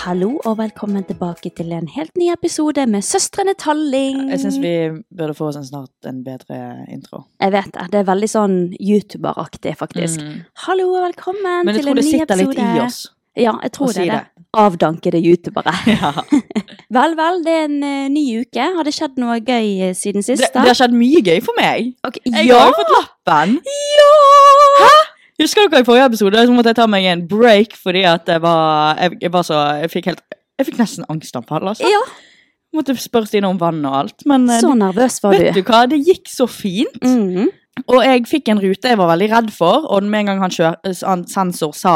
Hallo og velkommen tilbake til en helt ny episode med Søstrene Talling. Jeg syns vi burde få oss en snart en bedre intro. Jeg vet det. Det er veldig sånn YouTuber-aktig, faktisk. Mm. Hallo og velkommen til en ny episode. Men jeg tror det sitter litt i oss. Ja, jeg tror det si det. det. Avdankede youtubere. Ja. vel, vel, det er en uh, ny uke. Har det skjedd noe gøy eh, siden sist? Det, det har skjedd mye gøy for meg. Okay, Jeg ja! har jo fått lappen. Ja! Hæ? Husker dere i forrige episode så måtte jeg ta meg en break fordi at jeg var Jeg, jeg var så Jeg fikk helt Jeg fikk nesten angstanfall, altså. Ja, Måtte spørre Stine om vann og alt. Men eh, så nervøs var vet du. du hva, det gikk så fint. Mhm. Og jeg fikk en rute jeg var veldig redd for, og med en gang han, kjør, han sensor sa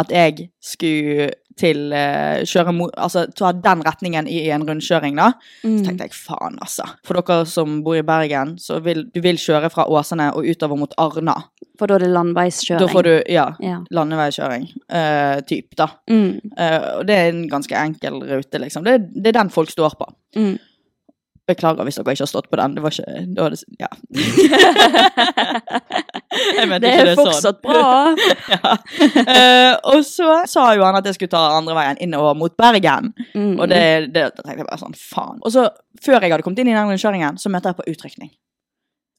at jeg skulle til uh, kjøre mot, altså ta den retningen i en rundkjøring, da, så Mm. tenkte jeg faen, altså. For dere som bor i Bergen, så vil du vil kjøre fra Åsane og utover mot Arna. For da er det landveiskjøring. Da får du, ja, Ja. landeveikjøring. Uh, typ, da. Mm. Uh, og det er en ganske enkel rute, liksom. Det, det er den folk står på. Mm. Beklager hvis dere ikke har stått på den. Det var ikke det var det, Ja. Det er det sånn. fortsatt bra. ja. uh, og så sa jo han at jeg skulle ta andre veien innover mot Bergen. Mm. Og det, det da tenkte jeg bare sånn, faen. Og så, før jeg hadde kommet inn i den rundkjøringen, så møtte jeg på utrykning.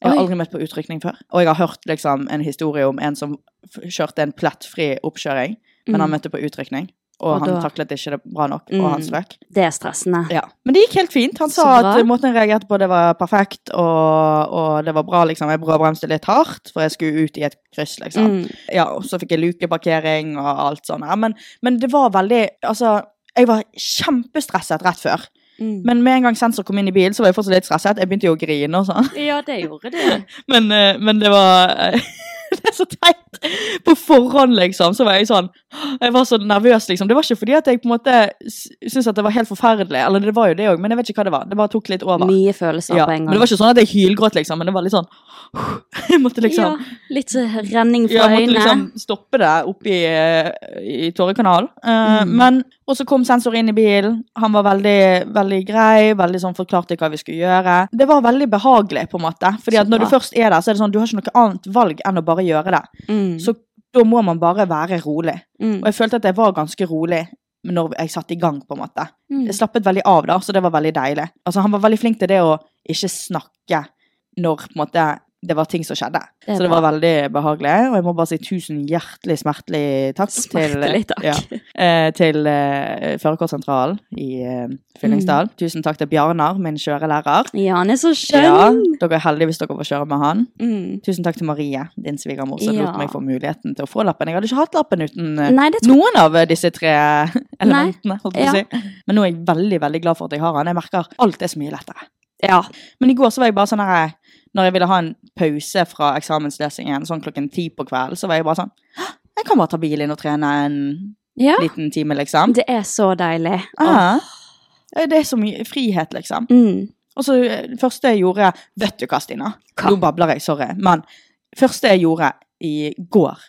Jeg har Oi. aldri møtt på utrykning før. Og jeg har hørt liksom en historie om en som kjørte en plettfri oppkjøring, men han Mm. møtte på utrykning. Og, Og han da- taklet ikke det bra nok, Mm. og han strøk. Det er stressende. Ja. Men det gikk helt fint. Han sa at måten jeg reagerte på, det var perfekt, og, og det var bra, liksom. Jeg bråbremste litt hardt, for jeg skulle ut i et kryss, liksom. Mm. Ja, og så fikk jeg lukeparkering og alt sånt her. men, men det var veldig Altså, jeg var kjempestresset rett før. Mm. Men med en gang sensor kom inn i bilen, så var jeg fortsatt litt stresset. Jeg begynte jo å grine og sånn. Ja, det gjorde det. Men, eh, men det var Det er så teit! På forhånd, liksom, så var jeg sånn Jeg var så nervøs, liksom. Det var ikke fordi at jeg på en måte syntes at det var helt forferdelig, eller det var jo det òg, men jeg vet ikke hva det var. Det bare tok litt over. Mye følelser Ja, på en gang. men det var ikke sånn at jeg hylgråt, liksom, men det var litt sånn Jeg måtte liksom ja, litt renning fra øynene. ja, jeg måtte liksom stoppe det oppi i, eh, i Torrekanal. Eh, Mm. Men, og så kom sensor inn i bilen. Han var veldig, veldig grei, veldig sånn forklarte hva vi skulle gjøre. Det var veldig behagelig, på en måte. Fordi at når du først er der, så er det sånn, du har ikke noe annet valg enn å bare gjøre det. Mm. Så da må man bare være rolig. mm. Og jeg følte at jeg var ganske rolig når jeg satte i gang, på en måte. Mm. Jeg slappet veldig av da, så det var veldig deilig. Altså, han var veldig flink til det å ikke snakke når på en måte det var ting som skjedde. Det så det var veldig behagelig. Og jeg må bare si tusen hjertelig smertelig takk Smertelig takk. til, ja, eh, til eh, førerkortsentralen i eh, Fyllingsdal. Mm. Tusen takk til Bjarnar, min kjørelærer. Ja, han er så skjønn! Ja, dere er heldige hvis dere får kjøre med han. Mm. Tusen takk til Marie, din svigermor, som Ja. lot meg få muligheten til å få lappen. Jeg hadde ikke hatt lappen uten eh, Nei, noen av disse tre elementene. holdt jeg på å si. Men nå er jeg veldig veldig glad for at jeg har han. Jeg merker alt er så mye lettere. Ja. Men i går så var jeg bare sånn her Når jeg ville ha en pause fra eksamenslesingen sånn klokken ti på kvelden, så var jeg bare sånn Jeg kan bare ta bilen og trene en ja. liten time, liksom. Det er så deilig. Ja. det er så mye frihet, liksom. Mm. Og så eh, det første jeg gjorde Vet du hva, Stina? Nå babler jeg, sorry. Men første jeg gjorde i går,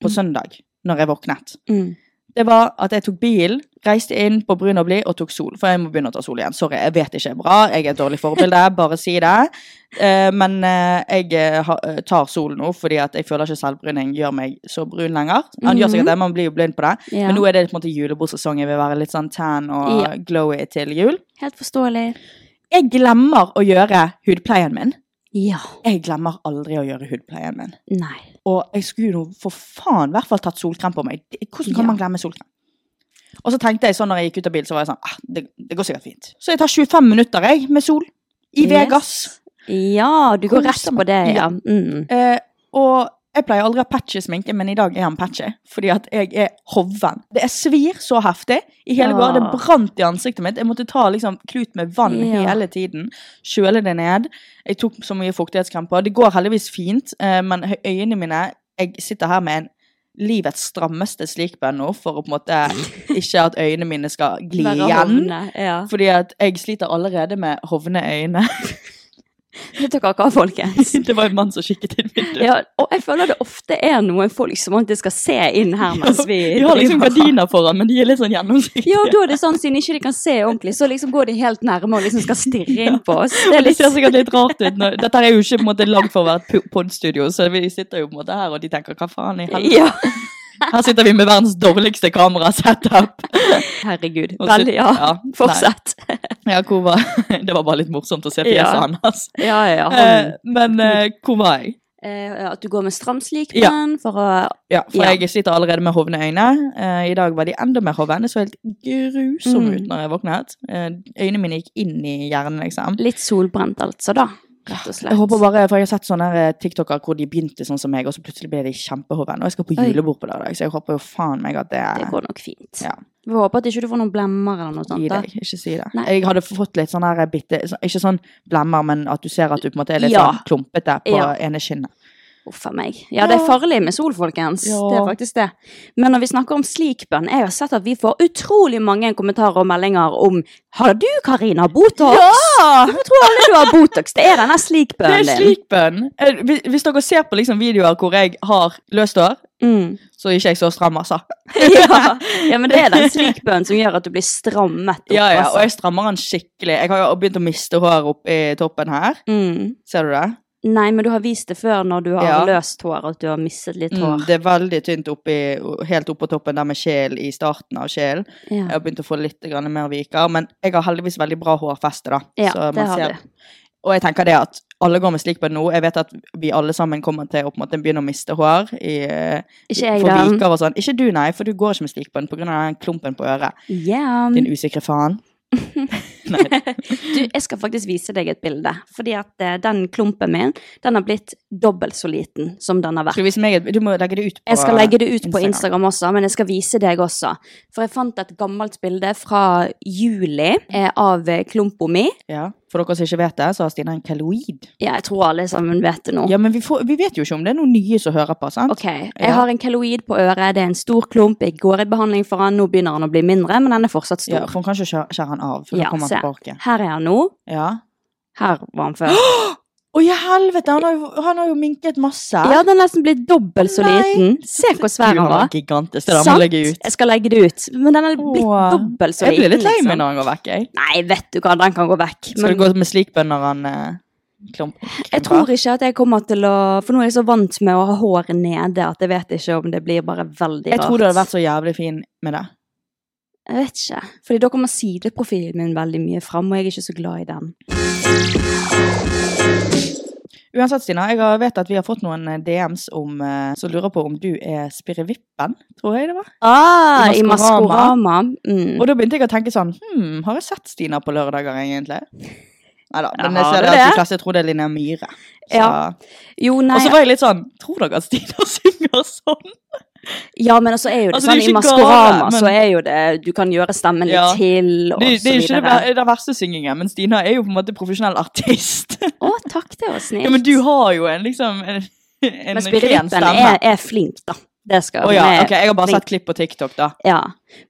på søndag, når jeg våknet, Mm. Det var at jeg tok bilen, reiste inn på Brun og Blid og tok sol. For jeg må begynne å ta sol igjen. Sorry, jeg vet ikke er bra. Jeg er et dårlig forbilde, bare si det. Eh, men eh, jeg eh, tar sol nå fordi at jeg føler ikke selvbruning gjør meg så brun lenger. Han gjør sikkert det, man blir jo blind på det. Ja. Men nå er det på en måte julebordsesong. Jeg vil være litt sånn tan og glowy til jul. Helt forståelig. Jeg glemmer å gjøre hudpleien min. Ja. Jeg glemmer aldri å gjøre hudpleien min. Nei. Og jeg skulle jo for faen i hvert fall tatt solkrem på meg. Hvordan kan Ja. man glemme solkrem? Og så tenkte jeg sånn når jeg gikk ut av bilen, så var jeg sånn ah, det, det går sikkert fint. Så jeg tar 25 minutter jeg, med sol. I Yes. Vegas. Ja, du går rett på det, ja. Ja. Mm. Eh, og jeg pleier aldri å ha patchy sminke, men i dag er han patchy. Fordi at jeg er hoven. Det er svir så heftig. I hele Ja. går, det brant i ansiktet mitt. Jeg måtte ta liksom klut med vann Ja. hele tiden. Kjøle det ned. Jeg tok så mye fuktighetskrem på. Det går heldigvis fint, eh, men øynene mine Jeg sitter her med en livets strammeste slikbønn nå, for å på en måte ikke at øynene mine skal gli igjen. Ja. Fordi at jeg sliter allerede med hovne øyne. Vet dere hva, folkens? det var en mann som kikket inn vinduet. Ja, og jeg føler det ofte er noen folk som alltid skal se inn her mens vi De har liksom gardiner foran, men de er litt sånn gjennomsiktige. Ja, og da er det sånn, siden ikke de kan se ordentlig, så liksom går de helt nærme og liksom skal stirre inn på oss. Det er Det ser sikkert litt rart ut. Når, dette er jo ikke på en måte lagd for å være et podstudio, så vi sitter jo på en måte her, og de tenker hva faen i helvete. Ja, Her sitter vi med verdens dårligste kamerasetup. herregud. Vel, ja. ja. Fortsett. Ja, hvor var Det var bare litt morsomt å se fjeset Ja. hans. Ja, ja. Eh, Han, men eh, hvor var jeg? eh, at du går med stram slikpenn for å Ja, for Ja. jeg sliter allerede med hovne øyne. Eh, I dag var de enda mer hovne. Det så helt grusomme Mm. ut når jeg våknet. Eh, øynene mine gikk inn i hjernen, liksom. Litt solbrent, altså, da. Rett og slett. Jeg håper bare, for jeg har sett sånne eh, TikToker hvor de begynte sånn som meg, og så plutselig ble de kjempehoven. Og jeg skal på julebord på lørdag, så jeg håper jo faen meg at det Det går nok fint. Ja. Vi håper at ikke du får noen blemmer eller noe sånt. Gi deg, ikke si det. Nei. Jeg hadde fått litt sånn her bitte Ikke sånn blemmer, men at du ser at du på en måte er litt Ja. sånn klumpete på Ja. ene kinnet. Uff a meg. Ja, det er farlig med sol, folkens. Ja. Det er faktisk det. Men når vi snakker om slikbønn, jeg har sett at vi får utrolig mange kommentarer og meldinger om Har du, Karina, Botox? Ja! Jeg tror alle du har Botox. Det er denne slikbønnen din. Det er Hvis hvis dere ser på liksom videoer hvor jeg har løst hår, Mm. så er ikke jeg så stram, altså. Ja. ja, men det er den slikbønnen som gjør at du blir strammet opp. Ja, ja, altså. og jeg strammer den skikkelig. Jeg har jo begynt å miste hår i toppen her. mm. Ser du det? Nei, men du har vist det før når du har Ja. løst hår, at du har mistet litt hår. Mm, det er veldig tynt oppi, helt oppå toppen der med kjel i starten av sjelen. Jeg har begynt å få litt mer viker, men jeg har heldigvis veldig bra hårfeste, da. Ja, Så det har ser- du. Og jeg tenker det at alle går med slikbønn nå. Jeg vet at vi alle sammen kommer til å på en måte begynne å miste hår. I, Ikke jeg, da. sånn. Ikke du, nei, for du går ikke med slikbønn pga. den klumpen på øret. Ja. Din usikre faen. Du, jeg skal faktisk vise deg et bilde. Fordi at eh, den klumpen min, den har blitt dobbelt så liten som den har vært. Skal du vise meg Du må legge det ut på Jeg skal legge det ut på Instagram også, men jeg skal vise deg også. For jeg fant et gammelt bilde fra juli eh, av eh, klumpa mi. Ja. For dere som ikke vet det, så har Stina en keloid. Ja, jeg tror alle sammen vet det nå. Ja, men vi, får, vi vet jo ikke om det er noen nye som hører på, sant? Ok, jeg Ja. har en keloid på øret, det er en stor klump, jeg går i behandling for han, nå begynner han å bli mindre, men den er fortsatt stor. Ja, for hun kan ikke skjære, han av, for da Ja, kommer han tilbake. Her er han nå, Ja. her var han før. Å, i helvete! Han har, jo, han har jo minket masse. Ja, den er nesten blitt dobbelt så Nei. liten. Se hvor svær han var. gigantisk. Det der må Sant? jeg legge ut. Jeg skal legge det ut, men den er blitt Åh. dobbelt så Jeg blir litt lei liksom. meg når han går vekk, jeg. Nei, vet du hva, den kan gå vekk. Skal Men du gå med slikbønn når han eh, klump? jeg tror ikke at jeg kommer til å For nå er jeg så vant med å ha håret nede at jeg vet ikke om det blir bare veldig rart. Jeg tror du hadde vært så jævlig fin med det. Jeg vet ikke. Fordi da kommer sideprofilen min veldig mye fram, og jeg er ikke så glad i den. Uansett, Stina, jeg vet at vi har fått noen eh, DMs om, eh, som lurer på om du er Spirrevippen, tror jeg det var. Ah, I Maskorama. Mm. Og da begynte jeg å tenke sånn Hm, har jeg sett Stina på lørdager, egentlig? Nei da. Men jeg ser du det at de fleste tror det er Linnea Myhre. Ja. Jo, nei, Og så var jeg litt sånn Tror dere at Stina synger sånn? Ja, men altså er jo det Altså, det er sånn, i Maskorama men- så er jo det Du kan gjøre stemmen litt Ja. til, og Det, det så er ikke det, den verste syngingen, men Stina er jo på en måte profesjonell artist. Å, takk, det var snilt. ja, men du har jo en liksom en, en Men stemme. er, er flink, da. Det skal oh, ja, hun er ok, Jeg har bare flink. sett klipp på TikTok, da. Ja.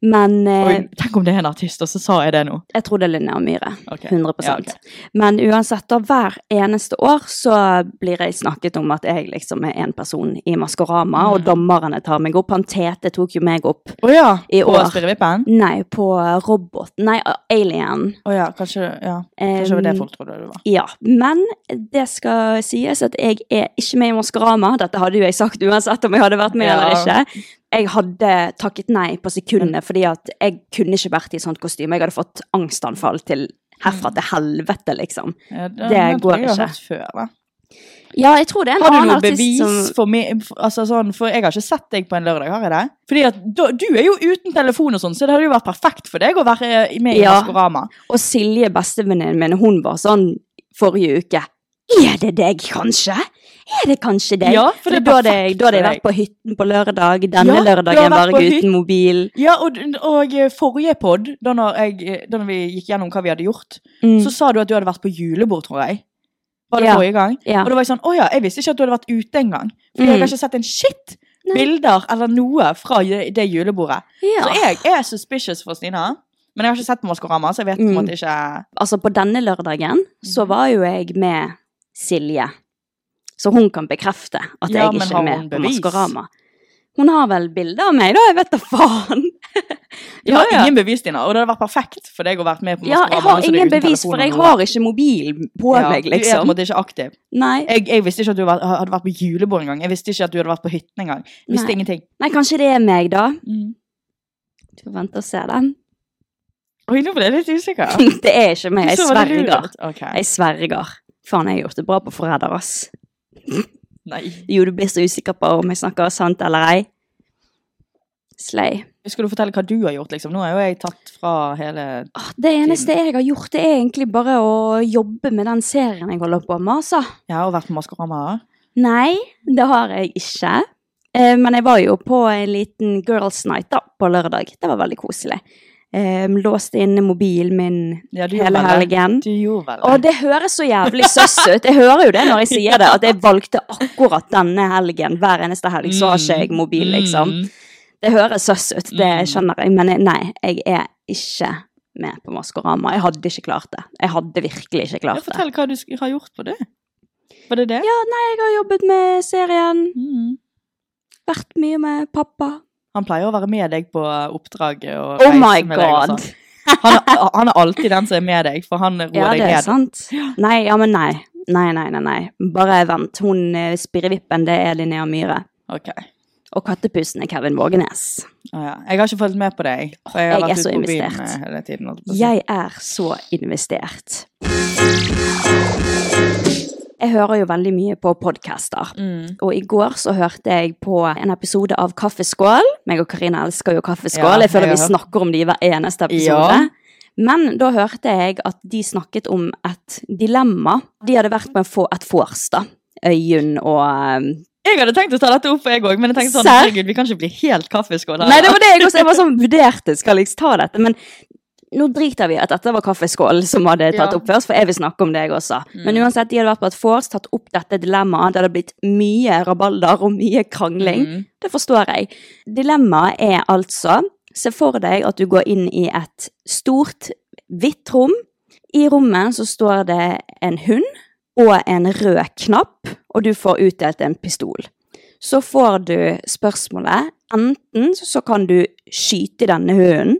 Men eh, Oi, tenk om det er en artist, og så sa jeg det nå. jeg tror det er Linnea Myhre. Ok. 100 Ja, okay. Men uansett, da, hver eneste år så blir jeg snakket om at jeg liksom er en person i Maskorama, og Mm. dommerne tar meg opp. Han Tete tok jo meg opp. oh, ja. I På. Spirrevippen? Nei, på Robot. Nei, Alien. Å ja, kanskje, ja. kanskje det var det Um, folk trodde det var. Ja, men det skal sies at jeg er ikke med i Maskorama. Dette hadde jo jeg sagt uansett om jeg hadde vært med Ja. eller ikke. Jeg hadde takket nei på sekundet, fordi at jeg kunne ikke vært i sånt kostyme. Jeg hadde fått angstanfall til herfra til helvete, liksom. Ja, det det går ikke. før, da. Ja, jeg tror det er en annen artist. Har du noe bevis som for meg? Altså sånn, for jeg har ikke sett deg på en lørdag, har jeg det? Fordi at du, du er jo uten telefon og sånn, så det hadde jo vært perfekt for deg å være med i Ja. Maskorama. Og Silje, bestevenninnen min, hun var sånn forrige uke. Er det deg, kanskje? Er det kanskje deg? Ja, for det er da hadde jeg, da hadde jeg vært på hytten på lørdag. Denne Ja, lørdagen var jeg uten mobil. Ja, og, og forrige pod, da, jeg, da vi gikk gjennom hva vi hadde gjort, Mm. så sa du at du hadde vært på julebord, tror jeg. Var det Ja. forrige gang? Ja. Og da var jeg sånn, å ja, jeg visste ikke at du hadde vært ute engang. For Mm. jeg har ikke sett en shit bilder eller noe fra det julebordet. Ja. Så jeg er suspicious for Stina. Men jeg har ikke sett på Maskorama, så jeg vet på en Mm. måte ikke altså på denne lørdagen så Mhm. var jo jeg med Silje. Så hun kan bekrefte at Ja, jeg ikke er med på? Maskorama. Hun har vel bilde av meg, da? Jeg vet da faen. Du har ingen bevis, Stina, og det hadde vært perfekt for deg å være med på Maskorama. Ja, jeg har ingen bevis, for jeg har ikke mobil på Ja, meg, Du er på en liksom. måte ikke aktiv. Nei. Jeg, jeg visste ikke at du hadde vært på julebord engang. Jeg visste ikke at du hadde vært på hytten engang. Visste Nei. ingenting. Nei, kanskje det er meg, da. Mm. Du får vente og se den. Oi, nå ble jeg litt usikker. Det er ikke meg, jeg Så sverger. Okay. Jeg sverger. Faen, jeg har gjort det bra på Forræder, ass. Nei. Jo, du blir så usikker på om jeg snakker sant eller ei. Slay. Skal du fortelle hva du har gjort, liksom? Nå er jo jeg tatt fra hele Det eneste jeg har gjort, det er egentlig bare å jobbe med den serien jeg holder på med, altså. Ja, og vært på Maskorama. Nei, det har jeg ikke. Eh, men jeg var jo på en liten girls night da, på lørdag. Det var veldig koselig. Eh, låste inne mobilen min Ja, hele helgen. Og det høres så jævlig søss ut. Jeg hører jo det når jeg sier det, at jeg valgte akkurat denne helgen. Hver eneste helg så har ikke jeg mobil, liksom. Mm. Det høres søss ut, det Mm. skjønner jeg, men jeg- nei, jeg er ikke med på Maskorama. Jeg hadde ikke klart det. Jeg hadde virkelig ikke klart det. fortell hva du har gjort på det. Var det det? Ja, nei, jeg har jobbet med serien, Mm. vært mye med pappa. Han pleier å være med deg på oppdraget og Oh reise my med deg og god. sånn. Han, han er alltid den som er med deg, for han roer Ja, deg det er sant. Nei, ja, men nei. Nei, nei, nei, nei. Bare vent. Hun eh, spirrevippen, det er Linnea Myhre. Okay. Og kattepussen er Kevin Vågenes. Ah, ja. Jeg har ikke fulgt med på deg. For jeg Jeg er så investert. tiden. Jeg er så investert. Jeg hører jo veldig mye på podcaster. Mm. Og i går så hørte jeg på en episode av Kaffeskål. Meg og Karina elsker jo Kaffeskål. Ja, jeg føler jeg vi snakker om det i hver eneste episode. Ja. Men da hørte jeg at de snakket om et dilemma. De hadde vært på få- et vors, da. Øyunn og um, Jeg hadde tenkt å ta dette opp, jeg òg, men jeg tenkte sånn, herregud, vi kan ikke bli helt kaffeskål her. Nei, det var det jeg også jeg var sånn vurderte. Skal jeg ta dette? Men nå driter vi i at dette var Kaffeskål som hadde tatt Ja. opp først, for jeg vil snakke om deg også. også. Men uansett, de hadde vært på et vors, tatt opp dette dilemmaet. Det hadde blitt mye rabalder og mye krangling. Mm. Det forstår jeg. Dilemmaet er altså Se for deg at du går inn i et stort, hvitt rom. I rommet så står det en hund og en rød knapp, og du får utdelt en pistol. Så får du spørsmålet enten så kan du skyte denne hunden,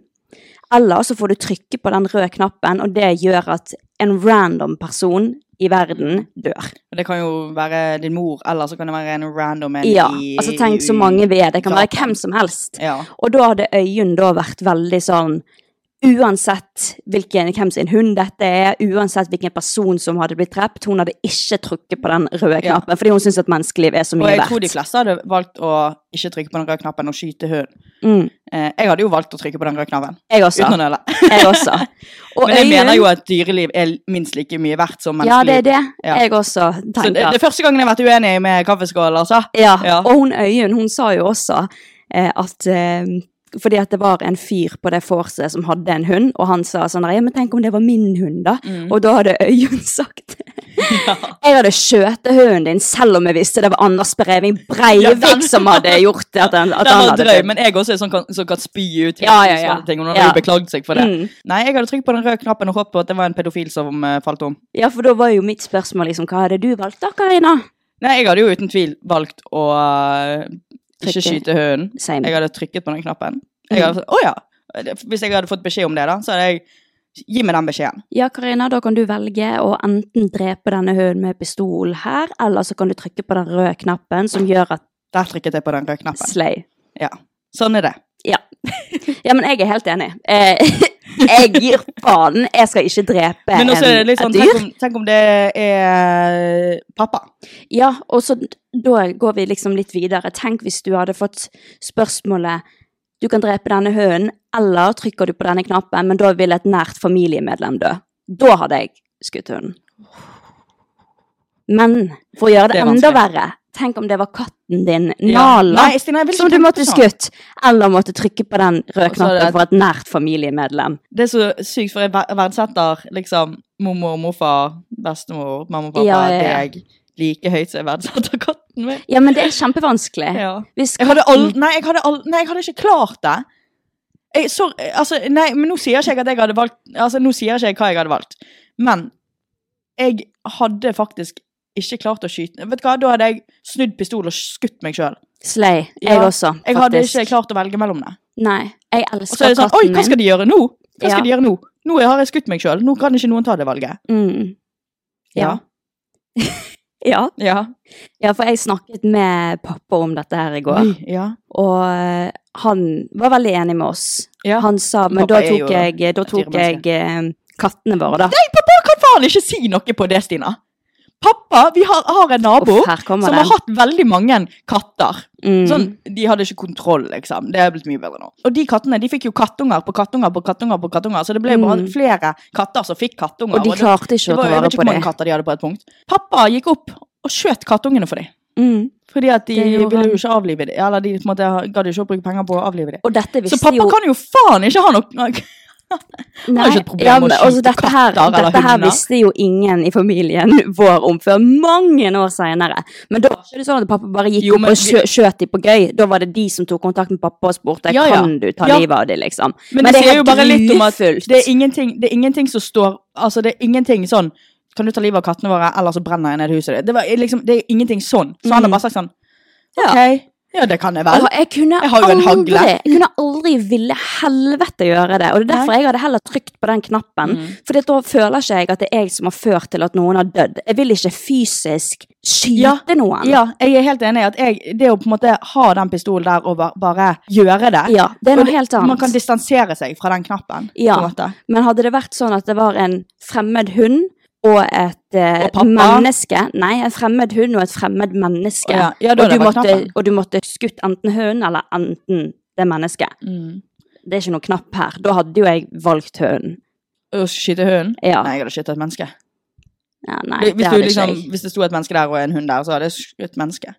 eller så får du trykke på den røde knappen, og det gjør at en random person i verden dør. Det kan jo være din mor, eller så kan det være en random en Ja, i altså tenk så mange vi er. Det kan være hvem som helst. Ja. Og da hadde Øyunn da vært veldig sånn Uansett hvilken, hvem sin hund dette er, uansett hvilken person som hadde blitt drept, hun hadde ikke trykket på den røde Ja. knappen, fordi hun syns at menneskeliv er så mye verdt. Og jeg verdt. tror de fleste hadde valgt å ikke trykke på den røde knappen og skyte hund. Mm, Eh, jeg hadde jo valgt å trykke på den røde knappen. jeg også. Uten å nøle. Jeg også. Og Men jeg øyne... mener jo at dyreliv er minst like mye verdt som menneskeliv. Ja, det er det Ja. jeg også tenker. Så det, det er første gangen jeg har vært uenig med kaffeskål, altså. Ja, Ja. og hun Øyunn, hun sa jo også eh, at eh, fordi at det var en fyr på det vorset som hadde en hund, og han sa sånn ja, men tenk om det var min hund, da? Mm. Og da hadde Øyunn sagt Jeg hadde skjøtet hunden din selv om jeg visste det var Anders Breving Breivik Ja, som hadde gjort det. At han, at Den han var drøy, men jeg også er sånn som kan spy ut Ja, ja, ja. sånne ting. Og nå Ja. beklagd seg for det. Mm. Nei, jeg hadde trykt på den røde knappen og håpet på at det var en pedofil som uh, falt om. Ja, for da var jo mitt spørsmål liksom, hva hadde du valgt da, Karina? Nei, jeg hadde jo uten tvil valgt å eh, ikke skyte hunden. Same. Jeg hadde trykket på den knappen. Jeg Mm. hadde, å ja. Hvis jeg hadde fått beskjed om det, da, så hadde jeg Gi meg den beskjeden. Ja, Karina, da kan du velge å enten drepe denne hunden med pistol her, eller så kan du trykke på den røde knappen som gjør at Der trykket jeg på den røde knappen. slay. Ja. Sånn er det. Ja. ja, men jeg er helt enig. Eh, jeg gir faen. Jeg skal ikke drepe Men også en, sånn, et tenk dyr. om, tenk om det er pappa. Ja, og så da går vi liksom litt videre. Tenk hvis du hadde fått spørsmålet du kan drepe denne hønen, eller trykker du på denne knappen, men da vil et nært familiemedlem dø. Da hadde jeg skutt hunden. Men for å gjøre det, Det enda verre, tenk om det var katten din, Ja. Nala, Nei, jeg vil som du måtte sånn. skutt, eller måtte trykke på den røde knappen for et nært familiemedlem. Det er så sykt, for jeg ver- verdsetter liksom mormor, morfar, bestemor, mamma og pappa, Ja, ja, ja. deg like høyt som jeg verdsetter katten min. Ja, men det er kjempevanskelig. Ja. Hvis Jeg hadde all, nei, jeg hadde all, nei, jeg hadde ikke klart det. Jeg, så, altså, nei, men nå sier ikke jeg at jeg hadde valgt Altså, nå sier ikke jeg hva jeg hadde valgt. Men jeg hadde faktisk ikke klart å skyte Vet du hva, da hadde jeg snudd pistol og skutt meg sjøl. Slay. Jeg Ja, også, Jeg hadde ikke klart å velge mellom det. Nei, jeg elsker katten min. Og så er det sånn Oi, hva skal de gjøre nå? Hva skal Ja. de gjøre nå? Nå har jeg skutt meg sjøl. Nå kan ikke noen ta det valget. Mm. Ja. Ja. ja. Ja. For jeg snakket med pappa om dette her i går, ja. og eh, han var veldig enig med oss. Ja. Han sa, men Pappa da tok jeg, da tok jeg eh, kattene våre, da. Nei, pappa kan faen ikke si noe på det, Stina. Pappa, vi har, har en nabo Uff, som den. har hatt veldig mange katter. Mm. Sånn, De hadde ikke kontroll, liksom. Det er blitt mye bedre nå. Og de kattene de fikk jo kattunger på kattunger på kattunger, på kattunger, så det ble bare Mm. flere katter som fikk kattunger. Og de klarte ikke det å var, ta Jeg vare vet ikke på hvor mange det. katter de hadde på et punkt. Pappa gikk opp og skjøt kattungene for dem. Mm. Fordi at de Det ville jo ikke avlive dem. Eller de på en måte gadd ikke å bruke penger på å avlive dem. Så pappa jo kan jo faen ikke ha noe Nei, har ikke et problem ja, men, å skyte altså, dette her, katter eller dette her hunder. visste jo ingen i familien vår om før mange år senere. Men da var ikke det sånn at pappa bare gikk Jo, opp og skjø skjøt de på gøy. Da var det de som tok kontakt med pappa og spurte Ja, ja. kan du ta Ja. livet av dem, liksom. Men, det, er jo bare litt om at det er, ingenting, det er ingenting som står Altså, det er ingenting sånn Kan du ta livet av kattene våre, eller så brenner jeg ned huset ditt? Det, var liksom, det er ingenting sånn. Så han har Mm. bare sagt sånn Ja. OK, ja, det kan jeg vel. Jeg kunne Jeg har jo en hagle. jeg kunne aldri ville helvete gjøre det. Og det er derfor Nei. jeg hadde heller trykt på den knappen. Mm. For da føler ikke jeg at det er jeg som har ført til at noen har dødd. Jeg vil ikke fysisk skyte Ja. noen. Ja, jeg er helt enig i at jeg, det å på en måte ha den pistolen der og bare gjøre det Ja, det er noe helt annet. Man kan distansere seg fra den knappen. Ja. Men hadde det vært sånn at det var en fremmed hund og et eh, Og menneske Nei, en fremmed hund og et fremmed menneske. Oh, ja. Ja, og, du måtte, og du måtte skutt enten hunden eller enten det mennesket. Mm. Det er ikke noe knapp her. Da hadde jo jeg valgt hunden. Å skyte hunden? Ja. Nei, jeg hadde skutt et menneske. Ja, nei, hvis, det du, liksom, hvis det sto et menneske der og en hund der, så hadde jeg skutt mennesket.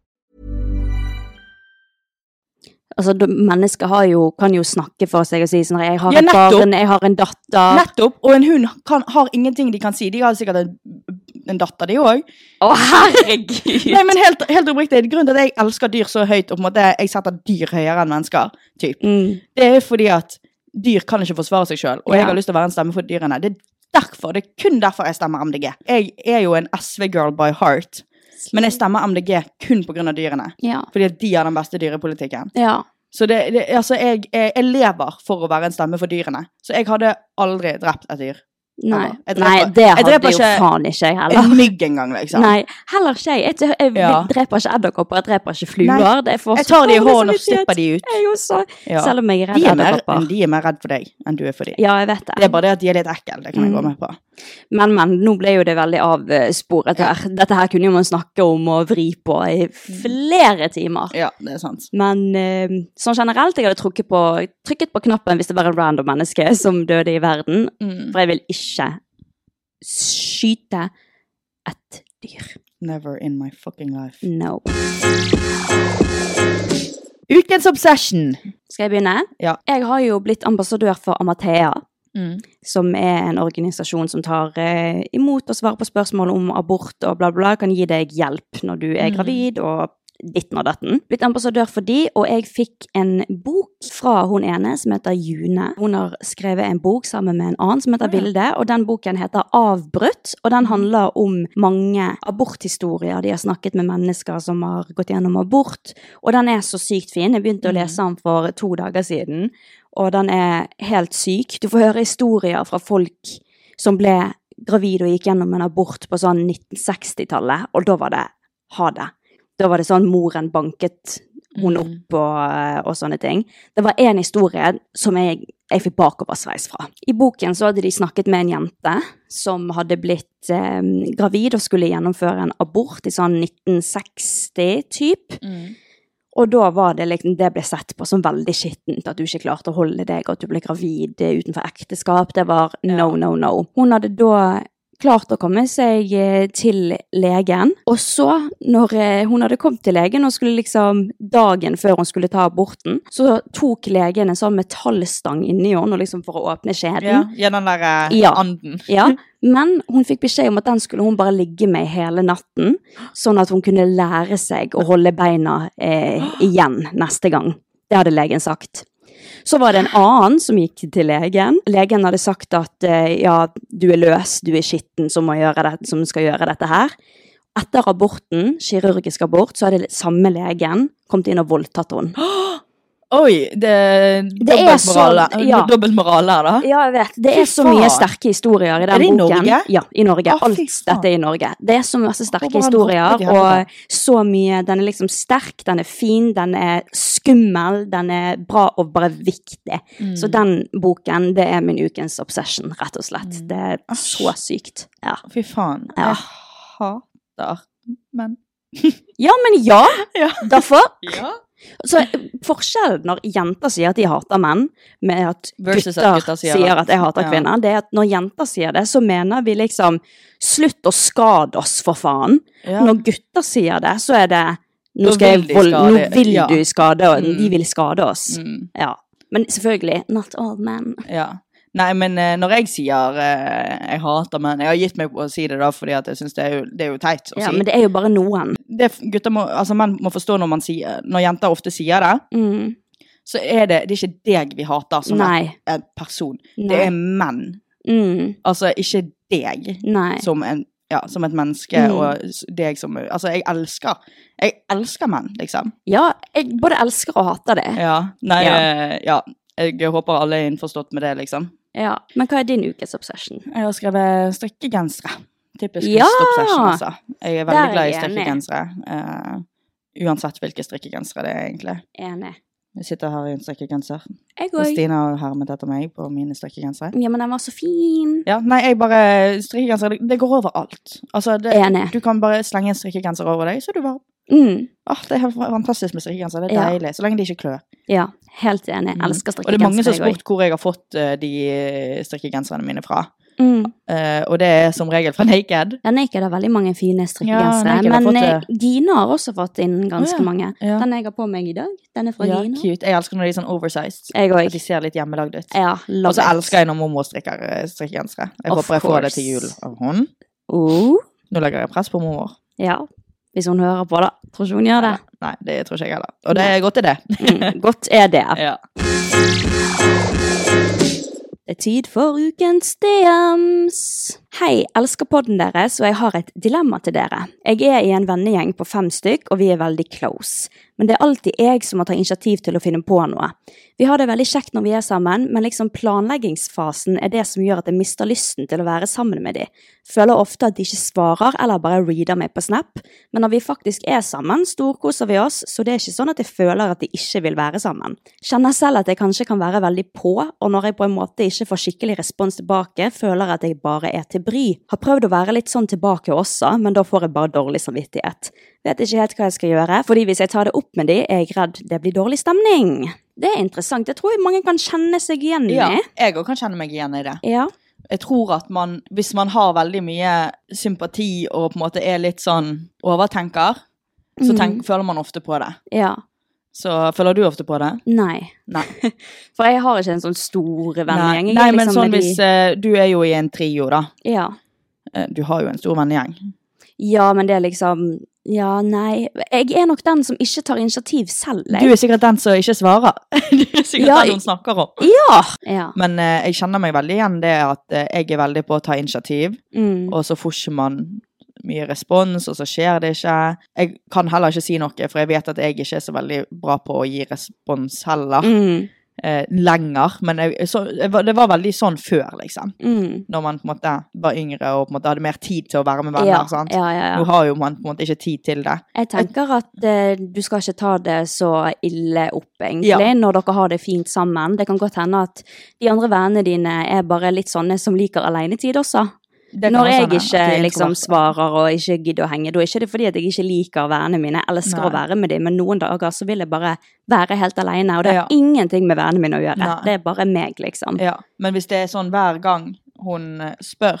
Altså, mennesker har jo, kan jo snakke for seg og si sånn Jeg har Ja, et barn, jeg har en datter. Nettopp. Og en hund kan, har ingenting de kan si. De har sikkert en, en datter, de òg. Å, herregud! Nei, men helt, helt oppriktig, grunnen til at jeg elsker dyr så høyt, og på en måte jeg setter dyr høyere enn mennesker, typ, Mm. det er fordi at dyr kan ikke forsvare seg sjøl, og jeg Ja. har lyst til å være en stemme for dyrene. Det er derfor, det er kun derfor jeg stemmer MDG. Jeg er jo en SV-girl by heart, men jeg stemmer MDG kun av dyrene. Ja. Fordi at de har den beste dyrepolitikken. ja. Så det, det, altså jeg, jeg, jeg lever for å være en stemme for dyrene. Så jeg hadde aldri drept et dyr. Nei. Jeg dreper- Nei, det hadde dreper jo faen ikke jeg heller. En mygg engang, liksom. Nei, heller ikke jeg. Jeg, jeg, Ja. dreper ikke edderkopper, jeg dreper ikke fluer. Er for Jeg tar de i hånden og slipper de ut. Jeg også. Ja. Selv om jeg er redd er, edderkopper. de er mer redd for deg enn du er for dem. Ja, jeg vet det. Det er bare det at de er litt ekle. Det kan jeg gå Mm. med på. Men, men, nå ble jo det veldig avsporet her. Dette her kunne jo man snakke om og vri på i flere timer. Ja, det er sant. Men eh, sånn generelt, jeg hadde trukket på, trykket på knappen hvis det var et random menneske som døde i verden. Mm. For jeg vil ikke skyte et dyr. Never in my fucking life. No. Ukens obsession. Skal jeg begynne? Ja. Jeg har jo blitt ambassadør for Amathea. Mm. som er en organisasjon som tar eh, imot og svarer på spørsmål om abort og bla, bla, kan gi deg hjelp når du er Mm. gravid og ditten og datten. Blitt ambassadør for de, og jeg fikk en bok fra hun ene som heter June. Hun har skrevet en bok sammen med en annen som heter Bilde, Vilde, og den boken heter Avbrutt, og den handler om mange aborthistorier. De har snakket med mennesker som har gått gjennom abort, og den er så sykt fin. Jeg begynte å Mm. lese den for to dager siden, og den er helt syk. Du får høre historier fra folk som ble gravid og gikk gjennom en abort på sånn 1960-tallet, og da var det ha det. Da var det sånn moren banket hun Mm. opp og, og sånne ting. Det var en historie som jeg, jeg fikk bakoversveis fra. I boken så hadde de snakket med en jente som hadde blitt eh, gravid og skulle gjennomføre en abort i sånn 1960-typ. Mm. Og da var det liksom, det ble sett på som veldig skittent, at du ikke klarte å holde deg, og at du ble gravid eh, utenfor ekteskap. Det var no, Ja. no, no. Hun hadde da klart å komme seg eh, til legen, og så, når eh, hun hadde kommet til legen og skulle liksom, dagen før hun skulle ta aborten, så tok legen en sånn metallstang inni henne, liksom for å åpne skjeden. Ja, gjennom den der eh, Ja. anden. Ja, men hun fikk beskjed om at den skulle hun bare ligge med hele natten, sånn at hun kunne lære seg å holde beina eh, igjen neste gang. Det hadde legen sagt. Så var det en annen som gikk til legen. Legen hadde sagt at eh, ja, du er løs, du er skitten som, det, som skal gjøre dette her. Etter aborten, kirurgisk abort, så hadde samme legen kommet inn og voldtatt henne. Oi, det Det er sånn, ja. dobbeltmoral her, da. Ja, jeg vet. Det er så mye sterke historier i den boken. Er det i boken. Norge? Ja, i Norge. Ah, Alt dette er i Norge. Det er så masse sterke historier, og så mye Den er liksom sterk, den er fin, den er skummel, den er bra og bare viktig. Mm. Så den boken, det er min ukens obsession, rett og slett. Det er Mm. Så sykt. Ja. Fy faen. Ja. Jeg hater menn. ja, men ja! Ja. Derfor. Ja. Så forskjellen når jenter sier at de hater menn, med at gutter, at gutter sier at- jeg hater ja. kvinner, det er at når jenter sier det, så mener vi liksom slutt å skade oss, for faen. Ja. Når gutter sier det, så er det nå, vil jeg vold, nå vil ja. du skade oss. Mm. De vil skade oss. Mm. Ja. Men selvfølgelig, not all men. Ja. Nei, men eh, når jeg sier uh, jeg hater menn Jeg har gitt meg på å si det da, fordi at jeg syns det, det er jo teit å Ja, si. men det er jo bare noen. det, gutter må, altså Menn må forstå når man sier Når jenter ofte sier det, Mm. så er det, det er ikke deg vi hater som en, en person. Nei. Det er menn. Mm. Altså ikke deg Nei. som, en, ja, som et menneske, Mm. og deg som Altså, jeg elsker Jeg elsker menn, liksom. Ja, jeg både elsker og hater det. Ja. Nei, Ja. eh, ja. Jeg håper alle er innforstått med det, liksom. Ja. Men hva er din ukes obsession? Jeg har skrevet strikkegensere. Typisk Ja! høstobsession, altså. Jeg er veldig er glad i strikkegensere. Uh, uansett hvilke strikkegensere det er, egentlig. Enig. Jeg sitter her i en strikkegenser. Jeg òg. Stine har hermet etter meg på mine strikkegensere. Ja, men den var så fin. Ja, nei, jeg bare Strikkegensere, det, det går over alt. Altså, det, Enig. du kan bare slenge en strikkegenser over deg, så er du varm. Mm. Åh, det er helt fantastisk med strikkegenser. Det er Ja. deilig. Så lenge de ikke klør. Ja, helt enig. Jeg Elsker Og det er mange som har spurt hvor jeg har fått eh, de eh, strikkegenserne mine fra. Mm. Uh, og det er som regel fra Naked. Ja, Naked har veldig mange fine Ja, strikkegensere. Har men fått eh. Gina har også fått inn ganske Å, ja. mange. Ja. Den jeg har på meg i dag, den er fra Ja, Gina. cute. Jeg elsker når de er sånn oversized. At de ser litt hjemmelagd ut. Ja, Og så elsker jeg når mormor strikker strikkegensere. Jeg Of håper jeg får det til jul av henne. Oh, Nå legger jeg press på mormor. ja. Hvis hun hører på, da. Tror ikke hun gjør det. Nei, det tror ikke jeg heller. Og det er godt er det. Mm, godt er det. ja. Det er tid for ukens DMs. Hei, elsker podden deres, og jeg har et dilemma til dere. Jeg er i en vennegjeng på fem stykk, og vi er veldig close. Men det er alltid jeg som må ta initiativ til å finne på noe. Vi har det veldig kjekt når vi er sammen, men liksom planleggingsfasen er det som gjør at jeg mister lysten til å være sammen med de. Føler ofte at de ikke svarer eller bare reader meg på Snap, men når vi faktisk er sammen, storkoser vi oss, så det er ikke sånn at jeg føler at de ikke vil være sammen. Kjenner selv at jeg kanskje kan være veldig på, og når jeg på en måte ikke får skikkelig respons tilbake, føler jeg at jeg bare er til bry. Har prøvd å være litt sånn tilbake også, men da får jeg bare dårlig samvittighet. Vet ikke helt hva jeg skal gjøre, fordi hvis jeg tar det opp med de, er jeg redd det blir dårlig stemning. Det er interessant. Det tror jeg mange kan kjenne seg igjen i. ja. Jeg òg kan kjenne meg igjen i det. Ja. Jeg tror at man, hvis man har veldig mye sympati og på en måte er litt sånn overtenker, så tenk, føler man ofte på det. ja. Så føler du ofte på det? Nei. Nei. For jeg har ikke en sånn stor vennegjeng. Nei, Nei liksom men sånn de- hvis uh, Du er jo i en trio, da. Ja. Eh, Du har jo en stor vennegjeng. ja, men det er liksom Ja, nei. Jeg er nok den som ikke tar initiativ selv. Du er sikkert den som ikke svarer. Du er sikkert Ja, den hun snakker om. Ja! ja. Men uh, jeg kjenner meg veldig igjen det at uh, jeg er veldig på å ta initiativ, Mm. og så får ikke man mye respons, og så skjer det ikke. Jeg kan heller ikke si noe, for jeg vet at jeg ikke er så veldig bra på å gi respons heller. Mm. Eh, lenger. Men jeg, så, det var veldig sånn før, liksom. Mm. Når man på en måte var yngre og på en måte hadde mer tid til å være med venner. Ja, sant? ja, ja, Nå har jo man på en måte ikke tid til det. Jeg tenker at eh, du skal ikke ta det så ille opp, egentlig, når dere har det fint sammen. Det kan godt hende at de andre vennene dine er bare litt sånne som liker alenetid også. Når jeg hende ikke liksom svarer og ikke gidder å henge, da er ikke det fordi at jeg ikke liker vennene mine. Jeg elsker å være med dem, men noen dager så vil jeg bare være helt alene. Og det har Ja. ingenting med vennene mine å gjøre. Nei. Det er bare meg, liksom. Ja, men hvis det er sånn hver gang hun spør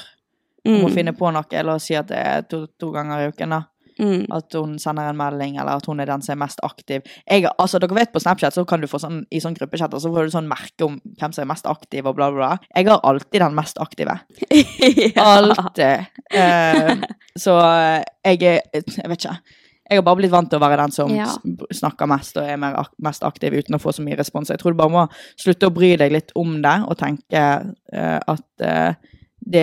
om Mm, finne på noe, eller si at det er to, to ganger i uken, da. Mm. At hun sender en melding, eller at hun er den som er mest aktiv. Jeg, altså, dere vet på Snapchat så kan du få sånn, i sånn gruppechatter så får du sånn merke om hvem som er mest aktiv, og bla, bla. Jeg har alltid den mest aktive. ja. Alltid. Eh, så jeg er Jeg vet ikke. Jeg har bare blitt vant til å være den som Ja. snakker mest og er ak mest aktiv uten å få så mye respons. Jeg tror du bare må slutte å bry deg litt om det, og tenke eh, at eh, det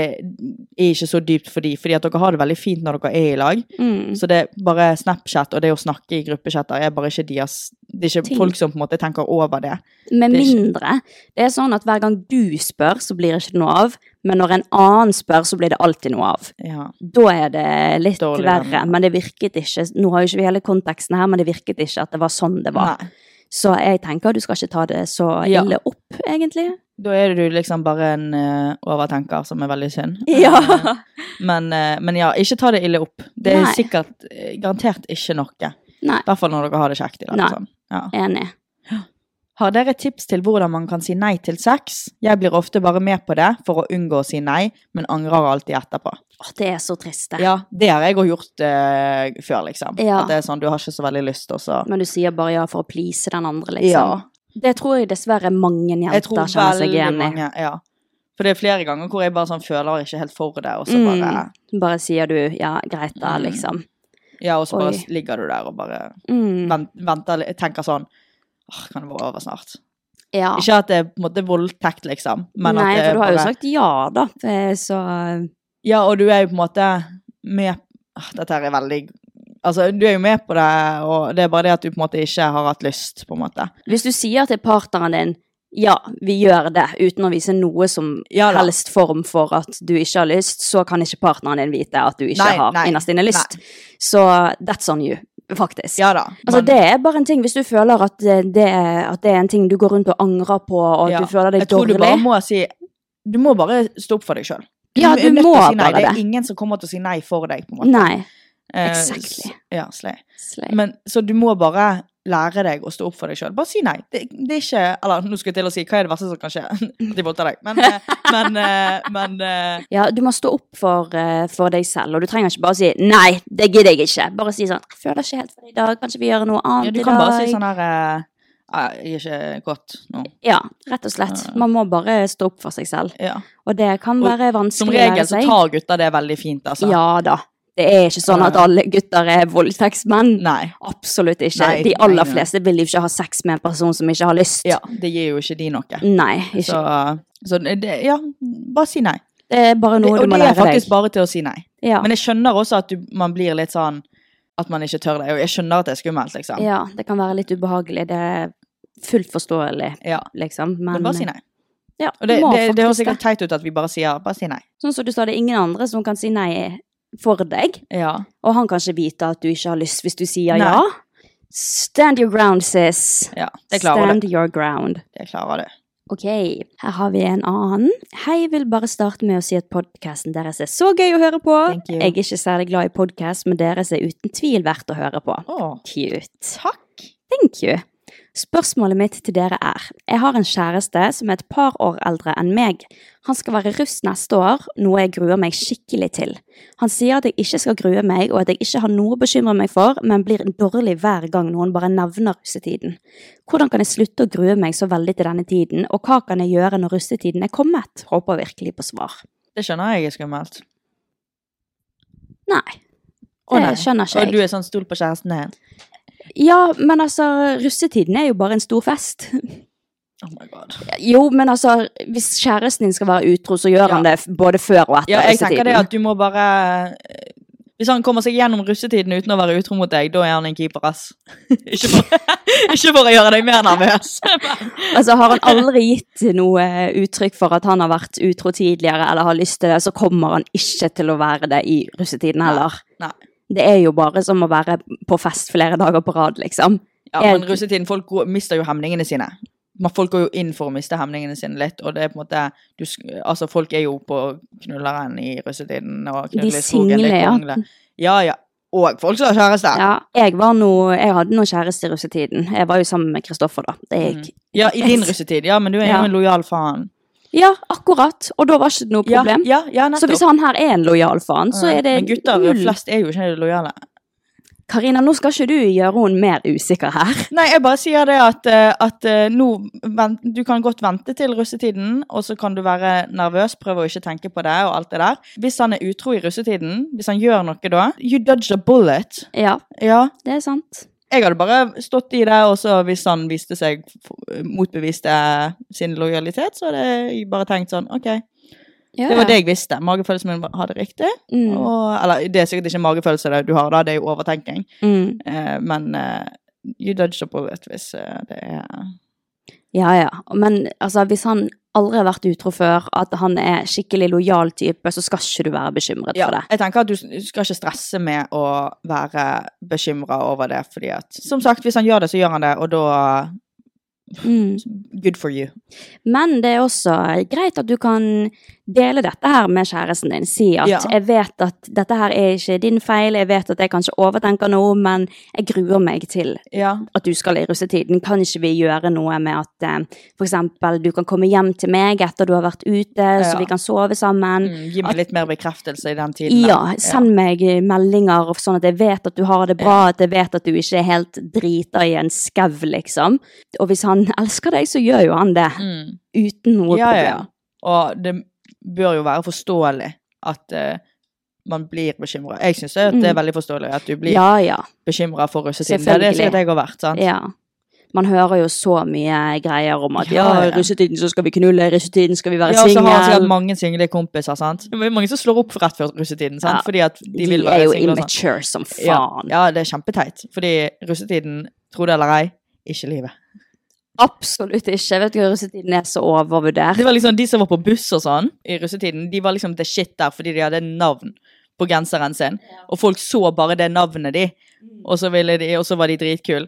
er ikke så dypt for de, fordi at dere har det veldig fint når dere er i lag. Mm. Så det er bare Snapchat og det å snakke i gruppechatter er bare ikke deres Det er ikke Ting. folk som på en måte tenker over det. Med Det mindre det er sånn at hver gang du spør, så blir det ikke noe av. Men når en annen spør, så blir det alltid noe av. Ja. Da er det litt Dårlig verre. Men det virket ikke Nå har jo ikke vi hele konteksten her, men det virket ikke at det var sånn det var. Nei. Så jeg tenker du skal ikke ta det så Ja. ille opp, egentlig. Da er du liksom bare en uh, overtenker som er veldig synd. Ja. Eh, men, uh, men ja, ikke ta det ille opp. Det er Nei. sikkert garantert ikke noe. I hvert fall når dere har det kjekt i. Nei. Sånn. Ja. enig. Har dere tips til hvordan man kan si nei til sex? Jeg blir ofte bare med på det for å unngå å si nei, men angrer alltid etterpå. Åh, det er så trist, det. Ja, det har jeg òg gjort eh, før, liksom. Ja. At det er sånn, du har ikke så veldig lyst, og så Men du sier bare ja for å please den andre, liksom. Ja. Det tror jeg dessverre mange jenter tror kjenner seg igjen i. mange Ja. For det er flere ganger hvor jeg bare sånn føler ikke helt for det, og så Mm. bare Bare sier du ja, greit da, Mm. liksom. Ja, og så bare Oi. ligger du der og bare Mm. venter tenker sånn Åh, kan det være over snart? Ja. Ikke at det er på en måte voldtekt, liksom, men Nei, at det for du har jo sagt ja, da. Så Ja, og du er jo på en måte med Dette her er veldig Altså, du er jo med på det, og det er bare det at du på en måte ikke har hatt lyst, på en måte. hvis du sier til partneren din ja, vi gjør det, uten å vise noe som Ja helst form for at du ikke har lyst, så kan ikke partneren din vite at du ikke Nei, har nei, innerst inne lyst. Så that's on you, faktisk. Ja da. Altså, men- det er bare en ting hvis du føler at det, det er, at det er en ting du går rundt og angrer på, og at ja. du føler deg dårlig Jeg tror dårlig. du bare må si Du må bare stå opp for deg sjøl. Ja, du må si bare Det det. er ingen som kommer til å si nei for deg, på en måte. Nei. Eh, Exactly. Ja, slay. Slay. Men, så du må bare lære deg å stå opp for deg sjøl. Bare si nei. Det, det er ikke Eller nå skal jeg til å si hva er det verste som kan skje? At de voldtar deg. Men, eh, men, eh, men Ja, du må stå opp for, for deg selv, og du trenger ikke bare si 'nei, det gidder jeg ikke'. Bare si sånn 'jeg føler ikke helt for det i dag, kanskje vi gjør noe annet i ja, du kan bare si sånn her eh, «Ah, Jeg er ikke godt nå. Ja, rett og slett. Man må bare stå opp for seg selv. Ja. Og det kan være vanskelig å regel så tar gutter det veldig fint, altså. Ja da. Det er ikke sånn at alle gutter er voldtektsmenn. Nei. Absolutt ikke. Nei, De aller nei. fleste vil jo ikke ha sex med en person som ikke har lyst. Ja, det gir jo ikke de noe. Nei, ikke. Så, så det, ja, bare si nei. Det er bare noe Det, du og det er faktisk deg. bare til å si nei. Ja. Men jeg skjønner også at du, man blir litt sånn at man ikke tør det. Og jeg skjønner at det er skummelt, liksom. ja, det kan være litt ubehagelig. Det er fullt forståelig, Ja. liksom. Men, Men bare si nei. Ja, Og det, må det, det høres sikkert teit ut at vi bare sier bare si nei. Sånn som du sa, det er ingen andre som kan si nei for deg. Ja. Og han kan ikke vite at du ikke har lyst hvis du sier Nei. ja. Stand your ground, sis. ja det klarer Stand det. your ground. Det klarer det. Ok, her har vi en annen. Hei, vil bare starte med å si at podkasten deres er så gøy å høre på. Thank you. Jeg er ikke særlig glad i podkast, men deres er uten tvil verdt å høre på. Oh. Cute. takk. Thank you. Spørsmålet mitt til dere er, jeg har en kjæreste som er et par år eldre enn meg. Han skal være russ neste år, noe jeg gruer meg skikkelig til. Han sier at jeg ikke skal grue meg, og at jeg ikke har noe å bekymre meg for, men blir dårlig hver gang noen bare nevner russetiden. Hvordan kan jeg slutte å grue meg så veldig til denne tiden, og hva kan jeg gjøre når russetiden er kommet? Håper virkelig på svar. Det skjønner jeg er skummelt. Nei, det skjønner ikke jeg. Og du er sånn stol på kjæresten din? Ja, men altså, russetiden er jo bare en stor fest. Oh my god. Jo, men altså, hvis kjæresten din skal være utro, så gjør Ja. han det både før og etter Ja, jeg tenker det at du må bare eh, Hvis han kommer seg gjennom russetiden uten å være utro mot deg, da er han en keeper, ass. ikke, for, ikke for å gjøre deg mer nervøs. Altså, har han aldri gitt noe uttrykk for at han har vært utro tidligere, eller har lyst til det, så kommer han ikke til å være det i russetiden heller. Nei. Nei. Det er jo bare som å være på fest flere dager på rad, liksom. Ja, men russetiden, folk mister jo hemningene sine. Folk går jo inn for å miste hemningene sine litt, og det er på en måte du, Altså, folk er jo på knulleren i russetiden og knuller i skogen. er single, ja. Ja, ja. Og folk som har kjæreste. Ja, jeg var noe, jeg hadde noe kjæreste i russetiden. Jeg var jo sammen med Kristoffer da. Det gikk. Ja, i din russetid. Ja, men du er Ja. jo en lojal faen. Ja, akkurat. Og da var ikke det noe problem. ja, ja, ja, så hvis han her er en lojal faen, så er det Men gutter null. flest er jo ikke lojale. Karina, nå skal ikke du gjøre henne mer usikker her. Nei, jeg bare sier det at, eh, at eh, nå vent, Du kan godt vente til russetiden, og så kan du være nervøs, prøve å ikke tenke på det og alt det der. Hvis han er utro i russetiden, hvis han gjør noe da You dodge a bullet. Ja, Ja. det er sant. Jeg hadde bare stått i det, og så hvis han viste seg motbeviste sin lojalitet, så hadde jeg bare tenkt sånn OK, Ja, det var det jeg visste. Magefølelsen min hadde riktig. Mm. Og, eller det er sikkert ikke magefølelse du har da, det er jo overtenking. Mm. Eh, men eh, you dodge a bullet hvis eh, det er Ja, ja. Men altså, hvis han aldri har vært utro før, at han er skikkelig lojal type, så skal ikke du være bekymret Ja, for det. jeg tenker at du skal ikke stresse med å være bekymra over det, fordi at Som sagt, hvis han gjør det, så gjør han det, og da Mm. Good for you. Men det er også greit at du kan dele dette her med kjæresten din. Si at Ja. jeg vet at dette her er ikke din feil, jeg vet at jeg kanskje overtenker noe, men jeg gruer meg til Ja. at du skal i russetiden. Kan ikke vi gjøre noe med at f.eks. for eksempel du kan komme hjem til meg etter du har vært ute, så vi kan sove sammen? Mm, gi meg litt mer bekreftelse i den tiden. Ja, send meg eh, meldinger sånn at jeg vet at du har det bra, at jeg vet at du ikke er helt drita i en skau, liksom. Og hvis han elsker deg, så gjør jo han det. Mm. Uten noe Ja, ja. problem. Og det bør jo være forståelig at uh, man blir bekymra. Jeg syns det er Mm. veldig forståelig at du blir Ja, ja. bekymra for russetiden. Det er det sikkert jeg har vært. sant? ja. Man hører jo så mye greier om at ja, Ja, i ja. russetiden så skal vi knulle, i russetiden skal vi være Ja, så har sikkert single. mange single kompiser. sant? Det er mange som slår opp for rett før russetiden, sant? Ja, fordi at de, De vil er være jo single. og sånn. immature som Ja, faen. ja, det er kjempeteit. Fordi russetiden, tro det eller ei, ikke livet. Absolutt ikke. Jeg vet ikke, russetiden er så overvurdert. Det var liksom De som var på buss og sånn i russetiden, de var liksom the shit der fordi de hadde navn på genseren sin. Og folk så bare det navnet de, og så, ville de, og så var de dritkule.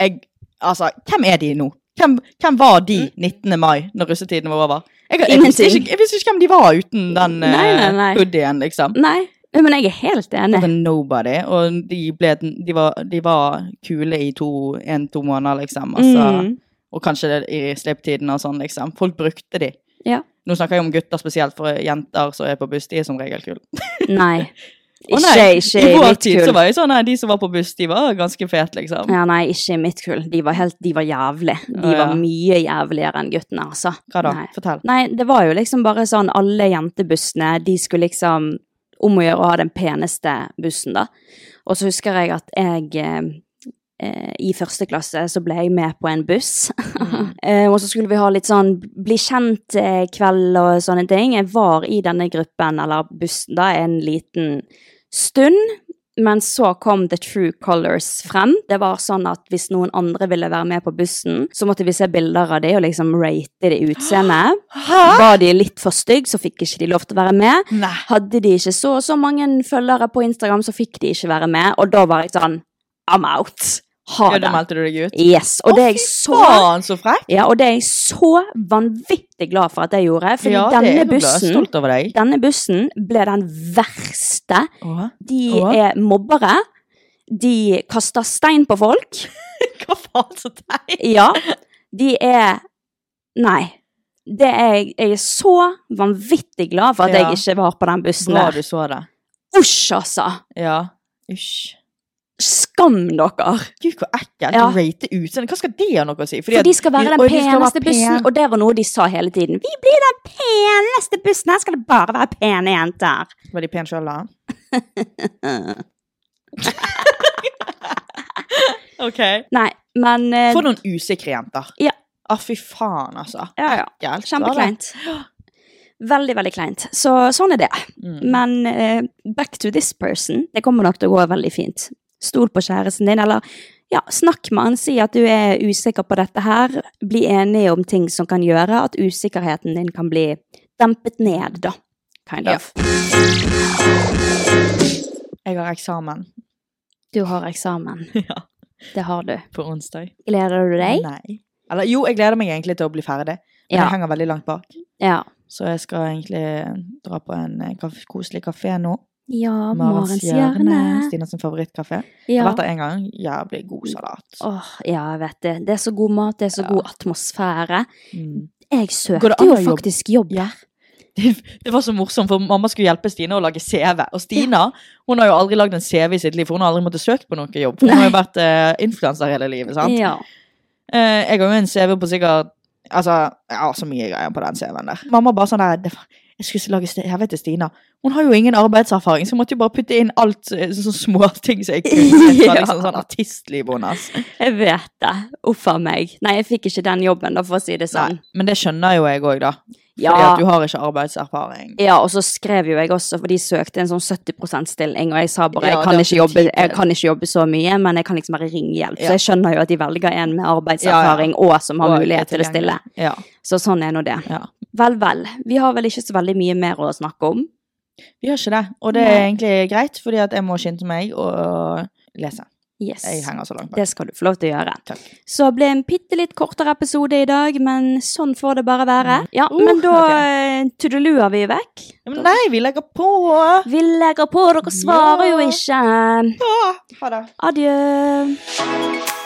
Jeg, altså, hvem er de nå? Hvem, hvem var de 19. mai, når russetiden var over? Jeg, jeg, visste ikke, jeg visste ikke hvem de var uten den Nei, nei, eh, nei. hoodien, liksom. Nei, Men jeg er helt enig. Og nobody. Og de, ble, de, var, de var kule i to, en-to måneder, liksom. Altså, Mm. Og kanskje i slipptiden og sånn, liksom. Folk brukte de. Ja. Nå snakker jeg om gutter spesielt, for jenter som er på buss, de er som regel kule. Nei. Ikke, nei, ikke I i mitt tid så kull. var jeg sånn, nei, de som var på buss, de var ganske fete, liksom. Ja, nei, ikke i mitt kull. De var helt, de var jævlig. De ja. var mye jævligere enn guttene, altså. Hva da? Nei. Fortell. Nei, det var jo liksom bare sånn alle jentebussene, de skulle liksom om å gjøre å ha den peneste bussen, da. Og så husker jeg at jeg eh, i første klasse så ble jeg med på en buss. Mm. og så skulle vi ha litt sånn bli kjent-kveld og sånne ting. Jeg var i denne gruppen, eller bussen, da, en liten stund. Men så kom The True Colors frem. Det var sånn at hvis noen andre ville være med på bussen, så måtte vi se bilder av dem og liksom rate det utseendet. Var de litt for stygge, så fikk ikke de lov til å være med. Nei. Hadde de ikke så og så mange følgere på Instagram, så fikk de ikke være med. Og da var jeg sånn I'm out. Ha Ja, da meldte du deg ut? Yes. Og Å, det er jeg så faen, så frekk! ja, og det er jeg så vanvittig glad for at jeg gjorde. Fordi Ja, denne bussen denne bussen ble den verste. Åh. De Åh. er mobbere. De kaster stein på folk. Hva faen, så teit! Ja. De er Nei. Det er, jeg er så vanvittig glad for at Ja. jeg ikke var på den bussen Bra der. du så det. Usj, altså. Ja. Usj. Skam dere. Gud, hvor ekkelt. Ja. Rate utseendet. Hva skal det ha noe å si? For de skal være den de peneste bussen, pen. og det var noe de sa hele tiden. Vi blir den peneste bussen, her skal det bare være pene jenter. Var de pene sjøl, da? ok. Nei, men uh, For noen usikre jenter. Ja. Ah, fy faen, altså. Ja, ja. Ekkelt. Kjempekleint. Veldig, veldig kleint. Så sånn er det. Mm. Men uh, back to this person. Det kommer nok til å gå veldig fint. Stol på kjæresten din, eller ja, snakk med han. Si at du er usikker på dette her. Bli enige om ting som kan gjøre at usikkerheten din kan bli dempet ned, da. Kind Ja. of. Jeg har eksamen. Du har eksamen. Ja. Det har du. På onsdag. Gleder du deg? Nei. Eller jo, jeg gleder meg egentlig til å bli ferdig. Men Ja. jeg henger veldig langt bak. Ja. Så jeg skal egentlig dra på en kaffe, koselig kafé nå. Ja, Marens hjørne. Stina sin favorittkafé. Jeg har vært der en gang. Jævlig god salat. Åh, ja, jeg vet det. Det er så god mat, det er så Ja. god atmosfære. Mm. Jeg søkte jo faktisk jobb Ja. der. Det var så morsomt, for mamma skulle hjelpe Stina å lage CV. Og Stina hun har jo aldri lagd en CV i sitt liv, for hun har aldri måttet søke på noe jobb. For hun har jo vært uh, influenser hele livet. sant? Ja. Uh, jeg har jo en CV på sikkert Altså, jeg har så mye greier på den CV-en der. Mamma bare sånn der det var, Jeg skulle lage til Stina. Hun har jo ingen arbeidserfaring, så hun måtte jo bare putte inn alt eh, sånne små ting som jeg kunne. Fra liksom sånn artistliv hennes. Jeg vet det. Uff a meg. Nei, jeg fikk ikke den jobben, da, for å si det sånn. Nei, Men det skjønner jo jeg òg, da. Fordi Ja. at du har ikke arbeidserfaring. Ja, og så skrev jo jeg også, for de søkte en sånn 70% stilling, og jeg sa bare Ja, jeg kan, jobbe, jeg kan ikke jobbe så mye, men jeg kan liksom være ringehjelp. Ja. Så jeg skjønner jo at de velger en med arbeidserfaring og som har Og mulighet til å stille. Ja. Så sånn er nå det. ja. Vel, vel. Vi har vel ikke så veldig mye mer å snakke om. Vi har ikke det. Og det er egentlig greit, fordi at jeg må skynde meg og lese. Yes. Jeg henger så langt bak. Det skal du få lov til å gjøre. Takk. Så ble en bitte litt kortere episode i dag, men sånn får det bare være. Ja, Uh, men da ok. eh, tudeluer vi vekk. Men nei, vi legger på! Vi legger på, dere svarer Ja. jo ikke. Ja. ha det. Adjø.